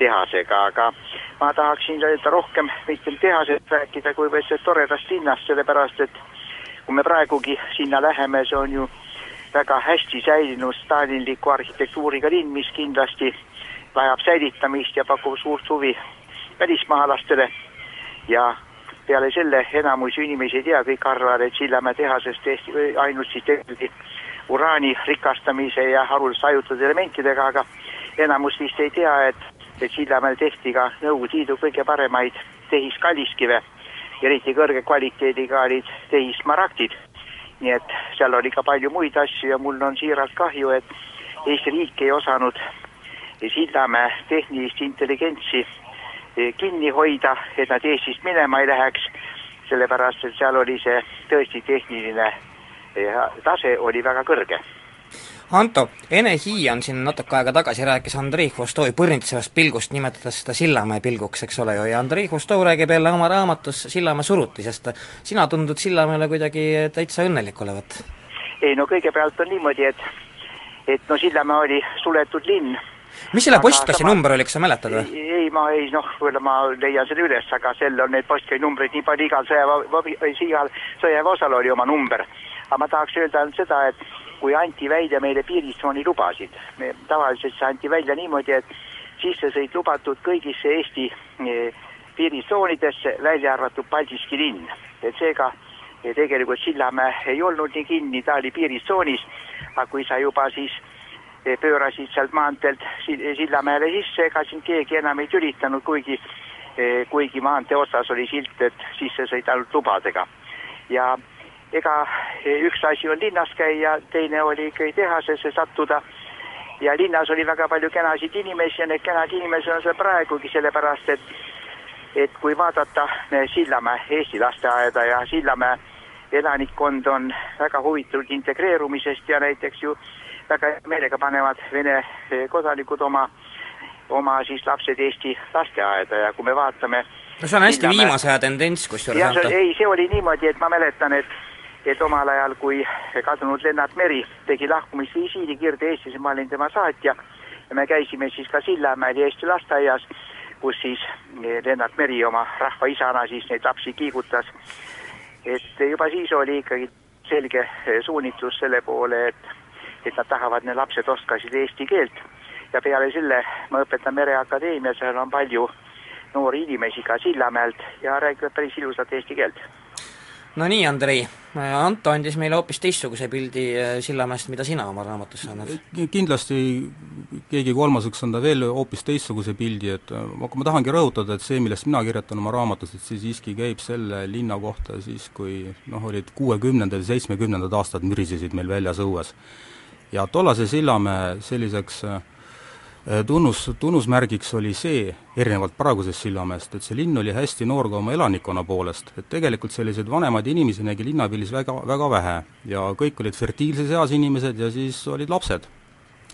S7: tehasega, aga ma tahaksin rohkem mitte tehasest rääkida, kuivõrd sellest toredast linnast, sellepärast et kui me praegugi sinna läheme, see on ju väga hästi säilinud stalinliku arhitektuuriga linn, mis kindlasti vajab säilitamist ja pakub suurt huvi välismaalastele ja peale selle enamus inimesi ei tea, kõik arvavad, et Sillamäe tehases tehti ainult siis tehti uraani rikastamise ja haruldase hajutatud elementidega, aga enamus vist ei tea, et, et Sillamäel tehti ka Nõukogude Liidu kõige paremaid tehiskalliskive, eriti kõrge kvaliteediga olid tehismaraktid. nii et seal oli ka palju muid asju ja mul on siiralt kahju, et Eesti riik ei osanud Sillamäe tehnilist intelligentsi kinni hoida, et nad Eestist minema ei läheks, sellepärast et seal oli see tõesti tehniline eh, tase oli väga kõrge.
S2: Anto, Ene Hiian siin natuke aega tagasi rääkis Andrei Hvostovi põrnitsevast pilgust, nimetades seda Sillamäe pilguks, eks ole ju, ja Andrei Hvostov räägib jälle oma raamatus Sillamäe surutisest. sina tundud Sillamäele kuidagi täitsa õnnelik olevat?
S7: ei no kõigepealt on niimoodi, et et no Sillamäe oli suletud linn
S2: mis selle postkassi sama... number oli, kas sa mäletad või?
S7: ei, ma ei noh, võib-olla ma leian selle üles, aga sel on neid postkassi numbreid nii palju, igal sõjaväe, igal sõjaväeosal oli oma number. aga ma tahaks öelda ainult seda, et kui anti välja meile piiritsooni lubasid, me tavaliselt see anti välja niimoodi, et sissesõit lubatud kõigisse Eesti eh, piiritsoonidesse, välja arvatud Paldiski linn. et seega eh, tegelikult Sillamäe ei olnud nii kinni, ta oli piiritsoonis, aga kui sa juba siis pöörasid sealt maanteelt Sillamäele sisse, ega sind keegi enam ei tülitanud, kuigi, eh, kuigi maantee otsas oli silt, et sisse sõid ainult lubadega. ja ega eh, üks asi on linnas käia, teine oli ikkagi tehasesse sattuda ja linnas oli väga palju kenasid inimesi ja need kenad inimesed on seal praegugi, sellepärast et et kui vaadata Sillamäe Eesti lasteaeda ja Sillamäe elanikkond on väga huvitatud integreerumisest ja näiteks ju väga hea meelega panevad Vene eh, kodanikud oma, oma siis lapsed Eesti lasteaeda ja kui me vaatame
S2: no see on hästi me... viimase aja tendents kusjuures.
S7: ei, see oli niimoodi, et ma mäletan, et et omal ajal, kui kadunud Lennart Meri tegi lahkumisvisiidi Kirde-Eestis ja ma olin tema saatja ja me käisime siis ka Sillamäel Eesti lasteaias, kus siis eh, Lennart Meri oma rahvaisana siis neid lapsi kiigutas. et juba siis oli ikkagi selge eh, suunitlus selle poole, et et nad tahavad, need lapsed oskasid eesti keelt ja peale selle ma õpetan Mereakadeemias, seal on palju noori inimesi ka Sillamäelt ja räägivad päris ilusat eesti keelt.
S2: no nii, Andrei, Anto andis meile hoopis teistsuguse pildi äh, Sillamäest, mida sina oma raamatus annad.
S3: kindlasti keegi kolmas võiks anda veel hoopis teistsuguse pildi, et äh, aga ma tahangi rõhutada, et see, millest mina kirjutan oma raamatus, et see siiski käib selle linna kohta siis, kui noh, olid kuuekümnendad ja seitsmekümnendad aastad mürisesid meil väljas õues ja tollase Sillamäe selliseks äh, tunnus, tunnusmärgiks oli see, erinevalt praegusest Sillamäest, et see linn oli hästi noor ka oma elanikkonna poolest, et tegelikult selliseid vanemaid inimesi nägi linnapildis väga, väga vähe ja kõik olid fertiilses eas inimesed ja siis olid lapsed.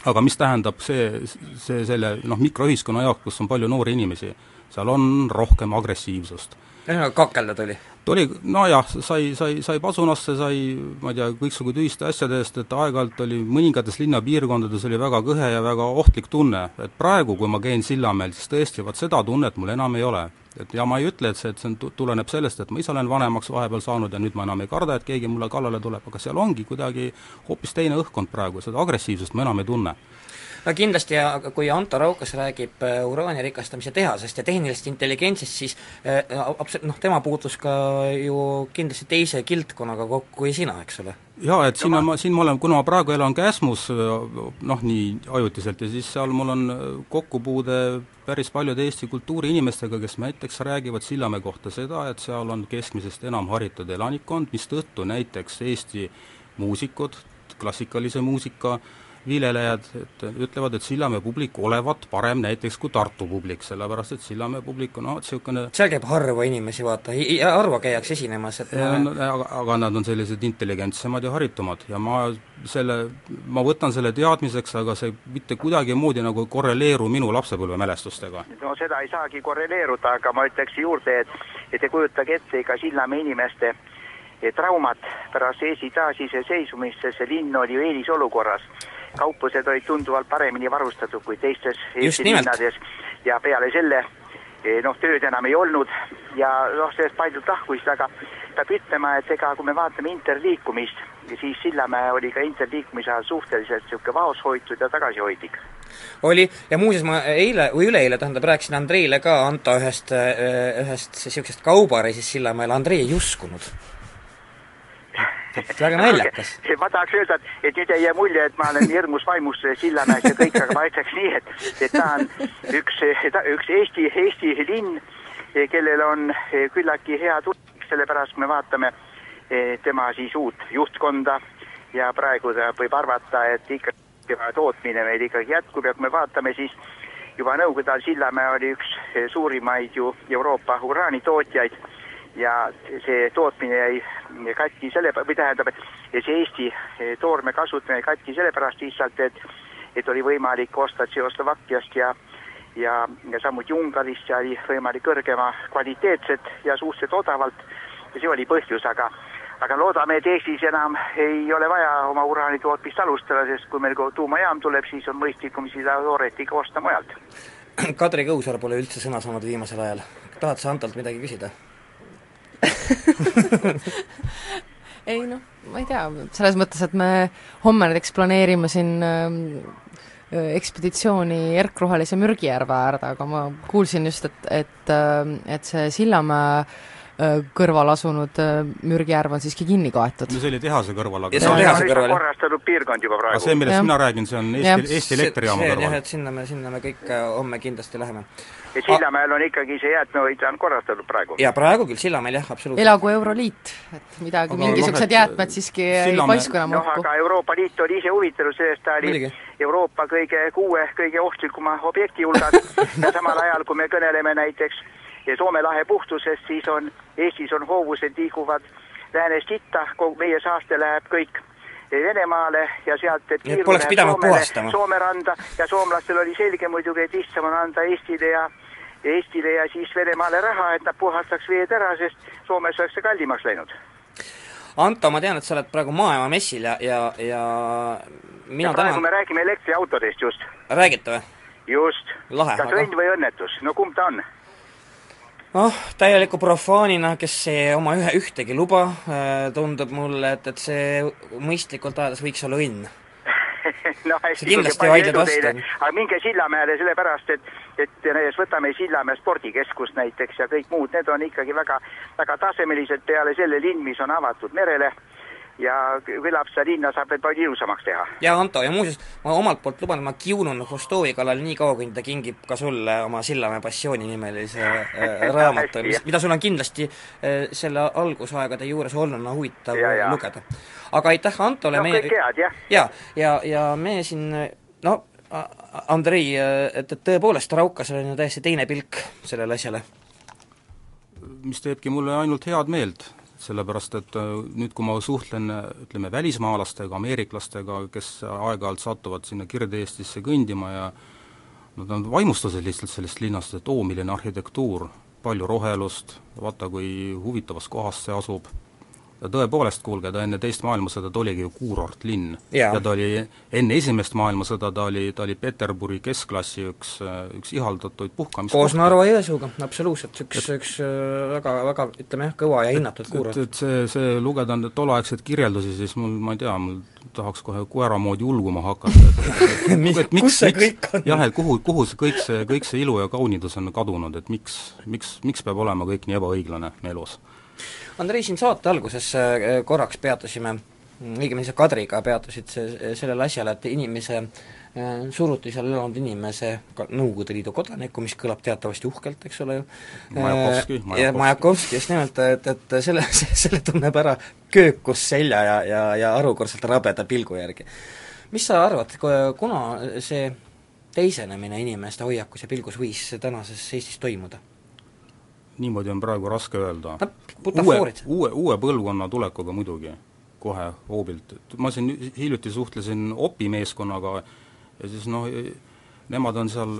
S3: aga mis tähendab see, see selle noh, mikroühiskonna jaoks, kus on palju noori inimesi, seal on rohkem agressiivsust
S2: ühesõnaga kakelda tuli?
S3: Tuli, nojah, sai, sai, sai pasunasse, sai ma ei tea, kõiksugu tühiste asjade eest, et aeg-ajalt oli mõningates linnapiirkondades oli väga kõhe ja väga ohtlik tunne. et praegu, kui ma käin Sillamäel, siis tõesti, vot seda tunnet mul enam ei ole. et ja ma ei ütle, et see, et see on, tuleneb sellest, et ma ise olen vanemaks vahepeal saanud ja nüüd ma enam ei karda, et keegi mulle kallale tuleb, aga seal ongi kuidagi hoopis teine õhkkond praegu, seda agressiivsust ma enam ei tunne
S2: no kindlasti ja kui Anto Raukas räägib äh, uraani rikastamise tehasest ja tehnilisest intelligentsist, siis äh, abs-, noh, tema puutus ka ju kindlasti teise kildkonnaga kokku kui sina, eks ole?
S3: jaa, et siin ma, siin ma olen, kuna ma praegu elan Käsmus noh, nii ajutiselt, ja siis seal mul on kokkupuude päris paljude Eesti kultuuriinimestega, kes näiteks räägivad Sillamäe kohta seda, et seal on keskmisest enam haritud elanikkond, mistõttu näiteks Eesti muusikud, klassikalise muusika äh, viljelejad, et ütlevad, et Sillamäe publik olevat parem näiteks kui Tartu publik, sellepärast et Sillamäe publik on noh, niisugune
S2: seal käib harva inimesi, vaata, harva käiakse esinemas, et
S3: ja, no, aga, aga nad on sellised intelligentsemad ja haritumad ja ma selle, ma võtan selle teadmiseks, aga see mitte kuidagimoodi nagu ei korreleeru minu lapsepõlvemälestustega.
S7: no seda ei saagi korreleeruda, aga ma ütleks juurde, et et te kujutage ette ikka Sillamäe inimeste traumat pärast Eesti taasiseseisvumist, sest see linn oli ju eelisolukorras kauplused olid tunduvalt paremini varustatud kui teistes Eesti linnades. Ja peale selle eh, noh, tööd enam ei olnud. Ja noh, sellest paljud lahkusid, aga peab ütlema, et ega kui me vaatame interliikumist, siis Sillamäe oli ka interliikumise ajal suhteliselt niisugune vaoshoitud ja tagasihoidlik.
S2: oli, ja muuseas ma eile või üleeile, tähendab, rääkisin Andreile ka, Anto, ühest, eh, ühest niisugusest kaubareisist Sillamäele, Andrei ei uskunud et väga naljakas.
S7: ma tahaks öelda, et, et nüüd ei jää mulje, et ma olen hirmus vaimus Sillamäes ja kõik, aga ma ütleks nii, et, et ta on üks, üks Eesti, Eesti linn, kellel on küllaltki hea tulevik, sellepärast kui me vaatame eh, tema siis uut juhtkonda ja praegu ta võib arvata, et ikka tema tootmine meil ikkagi jätkub ja kui me vaatame, siis juba Nõukogude ajal Sillamäe oli üks suurimaid ju Euroopa uraanitootjaid ja see tootmine jäi katki selle, või tähendab, see Eesti toorme kasutamine katki sellepärast lihtsalt, et et oli võimalik osta Tšehhoslovakkiast ja ja, ja samuti Ungarist ja oli võimalik kõrgema kvaliteetset ja suhteliselt odavalt ja see oli põhjus, aga aga loodame, et Eestis enam ei ole vaja oma uraani tootmist alustada, sest kui meil tuumajaam tuleb, siis on mõistlikum seda tooret ikka osta mujalt.
S2: Kadri Kõusaar pole üldse sõna saanud viimasel ajal. tahad sa Antolt midagi küsida?
S4: ei noh, ma ei tea, selles mõttes, et me homme näiteks planeerime siin äh, ekspeditsiooni Erkrohelise Mürgijärve äärde, aga ma kuulsin just, et, et, ähm, et see Sillamäe Äh, kõrval asunud äh, mürgjärv on siiski kinni kaetud.
S3: no see oli tehase kõrval,
S7: aga see on tehase kõrval, jah. korrastatud piirkond juba praegu.
S3: see, millest ja. mina räägin, see on Eesti, Eesti elektrijaama kõrval.
S2: jah, et sinna me, sinna me kõik homme kindlasti läheme.
S7: Ja Sillamäel on ikkagi see jäätmehoid on korrastatud praegu?
S2: jaa, praegu küll, Sillamäel jah, absoluutselt.
S4: elagu Euroliit, et midagi, mingisugused no, jäätmed siiski Sillamäe... ei paisku enam
S7: õhku. noh, aga Euroopa Liit oli ise huvitatud sellest, ta oli Mõligi. Euroopa kõige, kuue kõige ohtlikuma objekti hulgas ja samal ajal, kui me kõneleme näiteks Soome lahe puhtusest, siis on, Eestis on hoovused liiguvad läänest itta, meie saaste läheb kõik Venemaale ja sealt, et
S2: kiiru läheb Soomele,
S7: Soome randa ja soomlastel oli selge muidugi, et lihtsam on anda Eestile ja Eestile ja siis Venemaale raha, et nad puhastaks veed ära, sest Soomes oleks see kallimaks läinud.
S2: Anto, ma tean, et sa oled praegu maailmamessil ja, ja, ja mina
S7: ja praegu
S2: tänan...
S7: me räägime elektriautodest just.
S2: räägite või?
S7: just. kas õnn või õnnetus, no kumb ta on?
S2: noh, täieliku profaanina, kes ei oma ühe, ühtegi luba, äh, tundub mulle, et, et see mõistlikult ajades võiks olla õnn
S7: no hästi, kindlasti vaidled vastu. aga minge Sillamäele sellepärast, et, et näiteks võtame Sillamäe spordikeskust näiteks ja kõik muud, need on ikkagi väga, väga tasemelised peale selle linn, mis on avatud merele ja küllap seda linna saab veel palju ilusamaks teha.
S2: jaa, Anto, ja muuseas, ma omalt poolt luban, et ma kiunun Hostovi kallal nii kaua, kuni ta kingib ka sulle oma Sillamäe passiooni nimelise äh, raamatu mis, mida sul on kindlasti äh, selle algusaegade juures olnuna huvitav ja, ja. lugeda. aga aitäh Antole
S7: no, meie kõik head, jah.
S2: jaa, ja, ja, ja me siin no Andrei, et, et tõepoolest, Raukasel on ju täiesti teine pilk sellele asjale?
S3: mis teebki mulle ainult head meelt, sellepärast et äh, nüüd, kui ma suhtlen ütleme, välismaalastega, ameeriklastega, kes aeg-ajalt satuvad sinna Kirde-Eestisse kõndima ja nad on vaimustused lihtsalt sellest linnast, et oo, milline arhitektuur, palju rohelust, vaata kui huvitavas kohas see asub ja tõepoolest, kuulge, ta enne teist maailmasõda, ta oligi ju kuurortlinn. ja ta oli, enne esimest maailmasõda ta oli, ta oli Peterburi keskklassi üks, üks ihaldatuid puhkamiskohti.
S2: koos Narva-Jõesuuga, absoluutselt, üks, üks äh, väga, väga ütleme jah, kõva ja hinnatud kuurort.
S3: et see, see, lugeda tolleaegseid kirjeldusi, siis mul, ma ei tea, mul tahaks kohe koera moodi ulguma hakata,
S2: et, et, et miks, miks,
S3: jah, et kuhu, kuhu see kõik see, kõik see ilu ja kaunidus on kadunud, et miks, miks, miks peab olema kõik nii ebaõiglane elus
S2: Andrei, siin saate alguses äh, korraks peatusime, õigemini sa Kadriga peatusid sellele asjale, et inimese äh, suruti seal elanud inimese, Nõukogude Liidu kodanikku, mis kõlab teatavasti uhkelt, eks ole ju.
S3: Majakovski,
S2: Majakovski. ja Majakovski, just nimelt, et, et selle, selle tunneb ära köökus selja ja, ja, ja harukordselt rabeda pilgu järgi. mis sa arvad, kuna see teisenemine inimeste hoiakus ja pilgus võis tänases Eestis toimuda?
S3: Niimoodi on praegu raske öelda. uue, uue, uue põlvkonna tulekuga muidugi, kohe hoobilt, ma siin hiljuti suhtlesin OP-i meeskonnaga ja siis noh, nemad on seal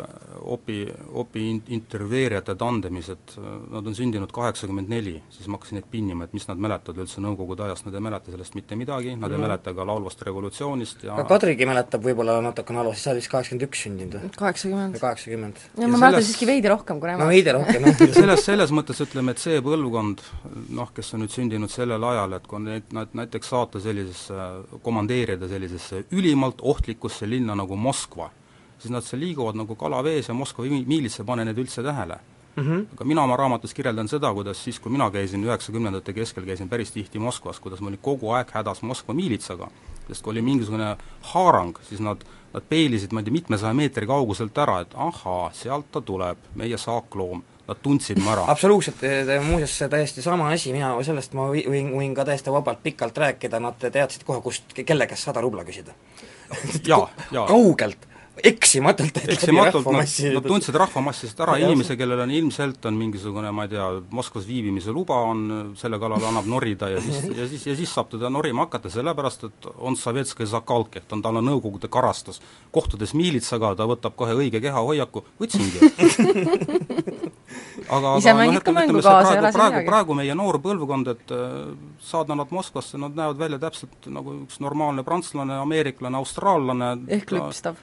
S3: opi, opi intervjueerijate tandemis, et nad on sündinud kaheksakümmend neli, siis ma hakkasin neid pinnima, et mis nad mäletavad üldse Nõukogude ajast, nad ei mäleta sellest mitte midagi, nad mm ei mäleta ka laulvast revolutsioonist ja
S2: aga Kadrigi mäletab võib-olla natukene halvasti, sa oled vist kaheksakümmend üks sündinud või?
S4: kaheksakümmend.
S2: kaheksakümmend.
S4: ja ma mäletan siiski veidi rohkem kui nemad.
S2: no veidi rohkem, jah.
S3: selles, selles mõttes ütleme, et see põlvkond noh, kes on nüüd sündinud sellel ajal, et kui neid, nad näiteks saata sellisesse, komandeerida sellisesse ülimalt ohtlikusse linna nagu Moskva, siis nad seal liiguvad nagu kala vees ja Moskva miilits ei pane neid üldse tähele mm. -hmm. aga mina oma raamatus kirjeldan seda, kuidas siis, kui mina käisin üheksakümnendate keskel, käisin päris tihti Moskvas, kuidas ma olin kogu aeg hädas Moskva miilitsaga, sest kui oli mingisugune haarang, siis nad, nad peilisid, ma ei tea, mitmesaja meetri kauguselt ära, et ahaa, sealt ta tuleb, meie saakloom nad tundsid mu ära.
S2: absoluutselt, muuseas täiesti sama asi, mina sellest ma võin, võin ka täiesti vabalt pikalt rääkida, nad teadsid kohe, kust, kelle käest sada rubla küsida.
S3: jaa, jaa.
S2: kaugelt eksimatult
S3: eksimatult nad, nad tundsid rahvamassist ära. Inimese, kellel on ilmselt on mingisugune, ma ei tea, Moskvas viibimise luba on, selle kallal annab norida ja siis, ja siis, ja siis saab teda norima hakata, sellepärast et on sovetskaja zakalk, et on, tal on Nõukogude karastus. kohtudes miilitsaga, ta võtab kohe õige kehahoiaku, võtsingi. Aga,
S4: ka mängu kaasa, ei ole
S3: siin midagi. praegu meie noor põlvkond, et äh, saada nad Moskvasse, nad näevad välja täpselt nagu üks normaalne prantslane, ameeriklane, austraallane.
S4: Ehk lüpstav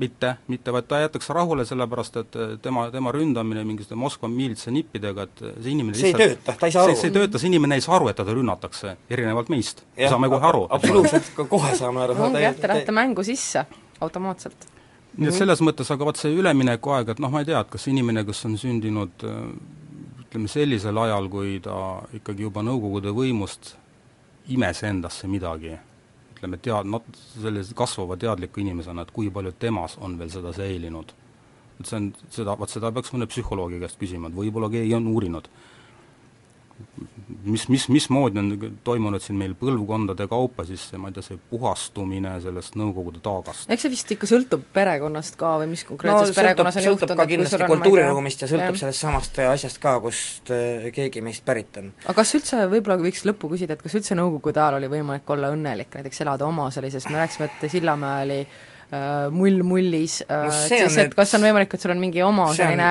S3: mitte, mitte, vaid ta jäetakse rahule, sellepärast et eh, tema, tema ründamine mingite Moskva miilitsa nippidega, et see inimene
S2: see lihtsalt, ei tööta, ta ei saa aru.
S3: see ei tööta, see inimene ei saa aru, et teda rünnatakse, erinevalt meist. saame kohe aru.
S2: absoluutselt, kohe saame aru.
S4: ongi jah, te lähete mängu sisse automaatselt.
S3: nii et selles mõttes, aga vot see üleminekuaeg, et noh, ma ei tea, et kas inimene, kes on sündinud eh, ütleme sellisel ajal, kui ta ikkagi juba Nõukogude võimust imes endasse midagi ütleme, tead-, nat-, sellise kasvava teadliku inimesena, et kui palju temas on veel seda säilinud. et see on, seda, vot seda peaks mõne psühholoogi käest küsima, et võib-olla keegi on uurinud mis, mis, mismoodi on toimunud siin meil põlvkondade kaupa siis see, ma ei tea, see puhastumine sellest Nõukogude taagast?
S4: eks see vist ikka sõltub perekonnast ka või mis konkreetses no, perekonnas on
S2: juhtunud, sõltub ka kindlasti kultuuriruumist ja sõltub sellest samast asjast ka, kust äh, keegi meist pärit on.
S4: aga kas üldse, võib-olla võiks lõppu küsida, et kas üldse Nõukogude ajal oli võimalik olla õnnelik, näiteks elada oma sellises, me rääkisime, et Sillamäe oli mull mullis äh, no, siis et kas on võimalik, et sul on mingi oma selline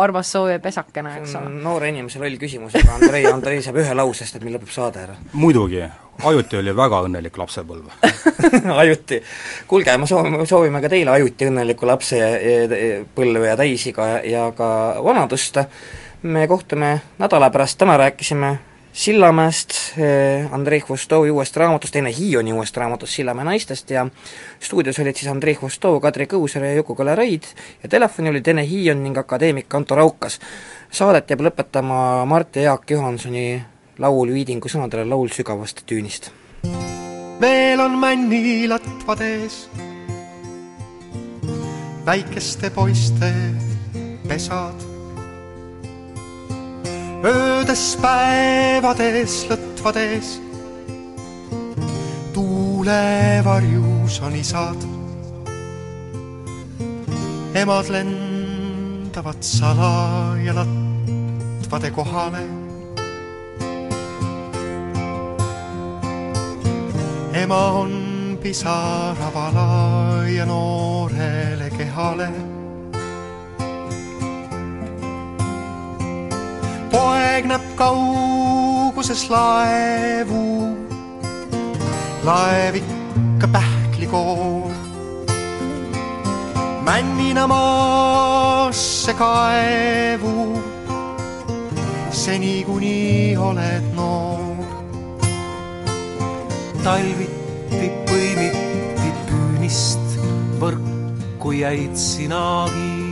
S4: armas soov ja pesakene, eks ole?
S2: noore inimese loll küsimus, aga Andrei, Andrei saab ühe lause, sest et meil lõpeb saade ära.
S3: muidugi, Ajuti oli väga õnnelik lapsepõlv.
S2: Ajuti, kuulge, me soovime, soovime ka teile Ajuti õnnelikku lapsepõlve ja täisiga ja ka vanadust, me kohtume nädala pärast, täna rääkisime Sillamäest, eh, Andrei Hvostovi uuest raamatust, enne Hiioni uuest raamatust Sillamäe naistest ja stuudios olid siis Andrei Hvostov, Kadri Kõuser ja Juku-Kalle Raid ja telefoni olid Ene Hiion ning akadeemik Anto Raukas. Saadet jääb lõpetama Mart ja Jaak Johansoni laul Viidingu sõnadele laul sügavast tüünist.
S8: veel on männilatvad ees, väikeste poiste pesad öödes päevades lõtvades. tuulevarjus on isad, emad lendavad salaja latvade kohale. ema on pisaravala ja noorele kehale. Poeg näeb kauguses laevu, laev ikka pähklikoor. männina maasse kaevu, seni kuni oled noor.
S9: talviti põimiti püünist võrku jäid sinagi.